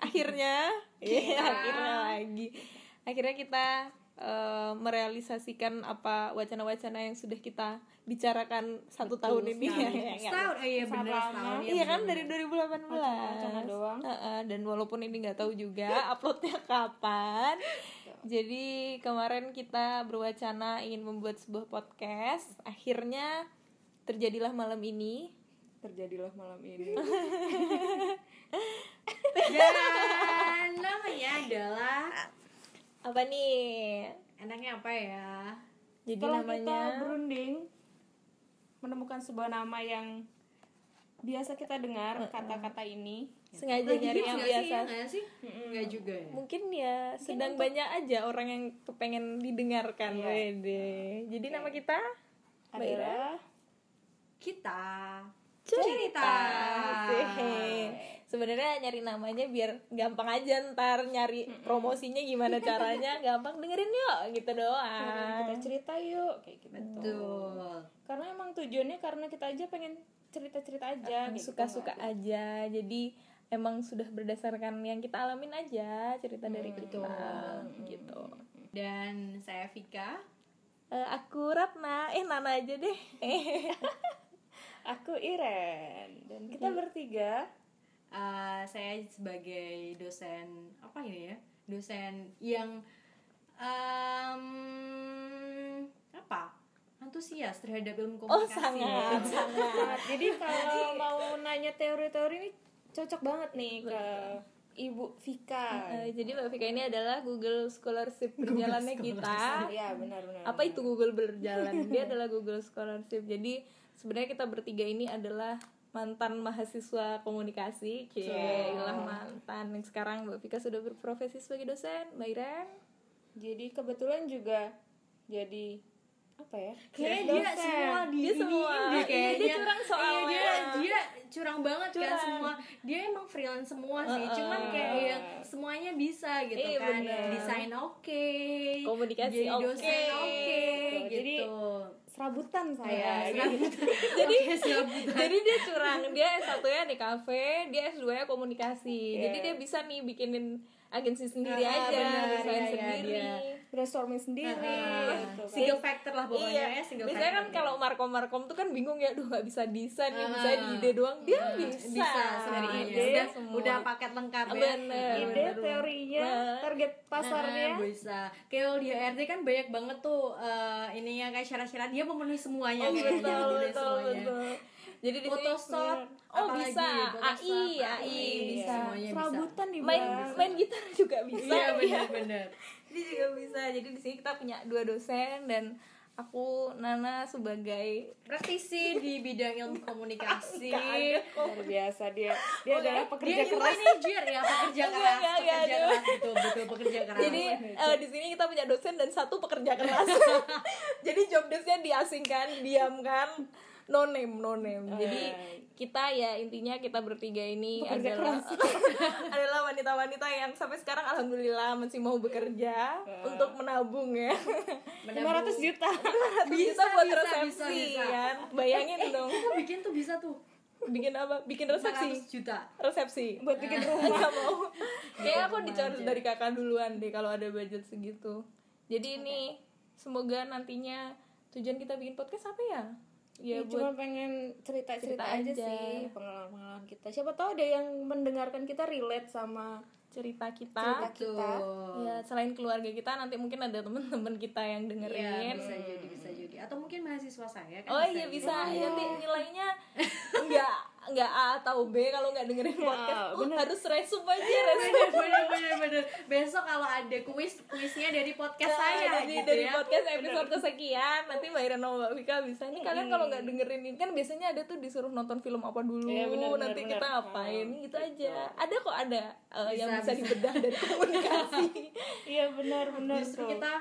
Akhirnya, iya akhirnya lagi. Akhirnya kita eh, merealisasikan apa wacana-wacana yang sudah kita bicarakan satu tahun ini. ya. ya, ya. Setahun, oh iya ya, Iya kan? dari 2018 Wacana doang. Heeh, Dan walaupun ini nggak tahu juga uploadnya kapan. Jadi kemarin kita berwacana ingin membuat sebuah podcast. Akhirnya terjadilah malam ini Terjadilah malam ini. Dan namanya adalah Apa nih? enaknya apa ya? Jadi Setelah namanya kita berunding menemukan sebuah nama yang biasa kita dengar kata-kata ini. sengaja Lagi nyari yang biasa sih, ya nggak sih? Enggak juga ya. Mungkin ya sedang banyak aja orang yang kepengen didengarkan Iya. Wede. Jadi nama kita Mbak Ira? Kita cerita. Sih. Sebenarnya nyari namanya biar gampang aja ntar nyari promosinya gimana caranya gampang dengerin yuk gitu doang. kita cerita yuk kayak gitu. Betul. Karena emang tujuannya karena kita aja pengen cerita-cerita aja gitu. Suka-suka aja. Jadi emang sudah berdasarkan yang kita alamin aja cerita dari kita gitu. Dan saya Vika. Eh, aku Ratna, eh Nana aja deh. Aku Iren dan kita bertiga Uh, saya sebagai dosen apa ini ya? Dosen yang um, apa? Antusias terhadap ilmu Oh komunikasi. sangat sangat. Nah, jadi kalau mau nanya teori-teori ini cocok banget nih ke Ibu Vika. Eh, jadi Mbak Vika ini adalah Google Scholarship berjalannya kita. Iya benar-benar. apa itu Google berjalan? Dia adalah Google Scholarship. Jadi sebenarnya kita bertiga ini adalah mantan mahasiswa komunikasi. Cie lah mantan. Yang sekarang Mbak Vika sudah berprofesi sebagai dosen Mbak Iren. Jadi kebetulan juga jadi apa ya? Kayaknya dia dosen. semua di Dia semua. deh Iya, kayaknya. dia curang soalnya. Iya, dia dia curang banget kan Curang. semua. Dia emang freelance semua sih. Heeh. Cuman kayak yang semuanya bisa gitu Iya, kan. bener. Desain oke. Komunikasi jadi dosen oke. oke Gitu. gitu. Jadi, Serabutan saya. serabutan. jadi Oke, serabutan. jadi dia curang dia S1 nya di kafe dia S2 nya komunikasi jadi Iya. dia bisa nih bikinin agensi sendiri Ah, aja desain iya, iya, sendiri dia. Brainstorming sendiri Ah, gitu kan. single factor lah pokoknya iya. ya single biasanya kan factor. kalau markom markom tuh kan bingung ya, duh nggak bisa desain, bisa Ah. di ide doang. Dia bisa, bisa semuanya. Ide Udah, semua. udah paket lengkap ya. Bener. Ide, bener. teorinya, Nah. target pasarnya. Nah, bisa. Kayak di HRD kan banyak banget tuh eh, ininya kayak syarat-syarat dia memenuhi semuanya Oh, kan. betul, betul, semuanya. betul. Jadi di Photoshop, oh apalagi, bisa, AI, AI bisa. semuanya bisa. Serabutan di Main main gitar juga bisa. Iya benar-benar. Dia juga bisa. Jadi di sini kita punya dua dosen dan aku Nana sebagai Praktisi di bidang ilmu komunikasi. Luar biasa dia. Dia Oh, adalah eh, pekerja Dia keras. manajer ya, pekerja keras, enggak, enggak, pekerja aduh. keras betul betul pekerja keras. Jadi eh, di sini kita punya dosen dan satu pekerja keras. Jadi job desknya diasingkan, diam kan, no name, no name. Jadi kita ya intinya kita bertiga ini adalah adalah wanita-wanita yang sampai sekarang alhamdulillah masih mau bekerja untuk menabung ya. 500 juta. bisa buat bisa, resepsi bisa, bisa. kan. Bayangin dong. Kita bikin tuh bisa tuh. Bikin apa? Bikin 400 resepsi. juta. Resepsi. Buat bikin rumah. Nggak mau. Kayak aku aja. dari kakak duluan deh kalau ada budget segitu. Jadi ini semoga nantinya tujuan kita bikin podcast apa ya? Ya Ya, buat cuma pengen cerita-cerita cerita aja, aja. sih pengalaman-pengalaman kita. Siapa tahu ada yang mendengarkan kita relate sama cerita kita. cerita kita. Ya selain keluarga kita nanti mungkin ada teman-teman kita yang Iya, dengerin. bisa jadi, bisa jadi. Atau mungkin mahasiswa saya kan Oh iya bisa, jadi. nanti nilainya A atau B kalau nggak dengerin podcast. Oh, bener. harus resup aja resup. bener bener bener bener besok kalau ada kuis kuisnya dari podcast saya jadi gitu dari ya. podcast episode kesekian nanti Mbak Ira sama Mbak Vika bisa nih kalian kalau nggak dengerin ini kan biasanya ada tuh disuruh nonton film apa dulu Iya, benar, benar, nanti benar. kita ngapain gitu aja ada kok ada eh, yang Bisa, bisa, bisa. dibedah dari komunikasi Iya benar-benar justru tuh. kita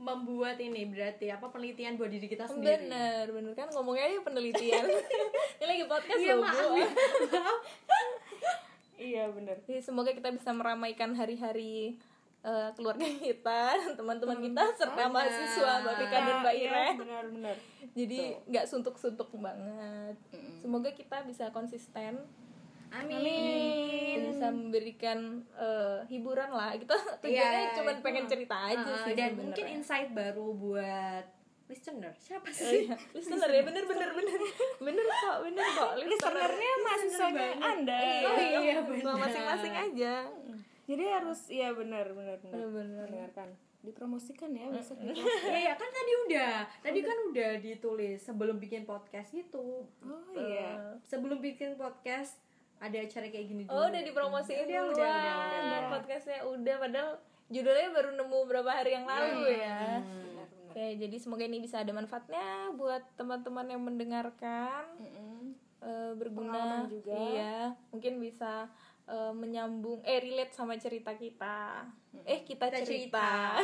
membuat ini berarti apa penelitian buat diri kita sendiri. Bener bener. Kan ngomongnya aja penelitian. Ini lagi podcast iya loh maaf. Ya. Iya benar. Jadi semoga kita bisa meramaikan hari-hari eh, keluarga kita teman-teman kita serta mahasiswa Mbak Vika dan Mbak Iya, Ire. benar-benar jadi nggak suntuk-suntuk banget. Semoga kita bisa konsisten Amin. bisa memberikan eh, hiburan lah kita tujuannya Iya, cuma pengen cerita aja Uh, sih dan sebenarnya. mungkin insight baru buat listener. Siapa Oh, sih? iya. listener ya bener bener bener bener kok bener kok listenernya mahasiswanya anda Oh iya, benar. Mau masing-masing aja jadi harus iya benar benar benar Bener-bener. dengarkan dipromosikan ya besok Iya ya kan tadi udah. Tadi kan udah ditulis sebelum bikin podcast gitu. oh iya Sebelum bikin podcast ada acara kayak gini dulu. oh udah dipromosiin Udah, duluan udah, udah, udah, udah. podcastnya udah padahal judulnya baru nemu berapa hari yang lalu ya benar benar Oke, jadi semoga ini bisa ada manfaatnya buat teman-teman yang mendengarkan, Mm-mm. eh, berguna Pengalaman juga. Iya, mungkin bisa eh, menyambung, eh relate sama cerita kita. Eh kita, Kita cerita.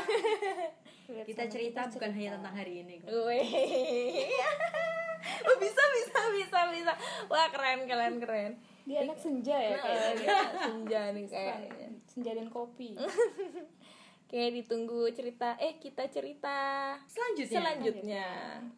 Lihat Kita cerita bukan hanya tentang hari ini oh, bisa bisa bisa bisa. Wah keren keren keren. Dia anak senja ya Eh, kayaknya dia senja nih kayaknya. senja dan kopi Kayak ditunggu cerita. Eh kita cerita Selanjutnya. selanjutnya.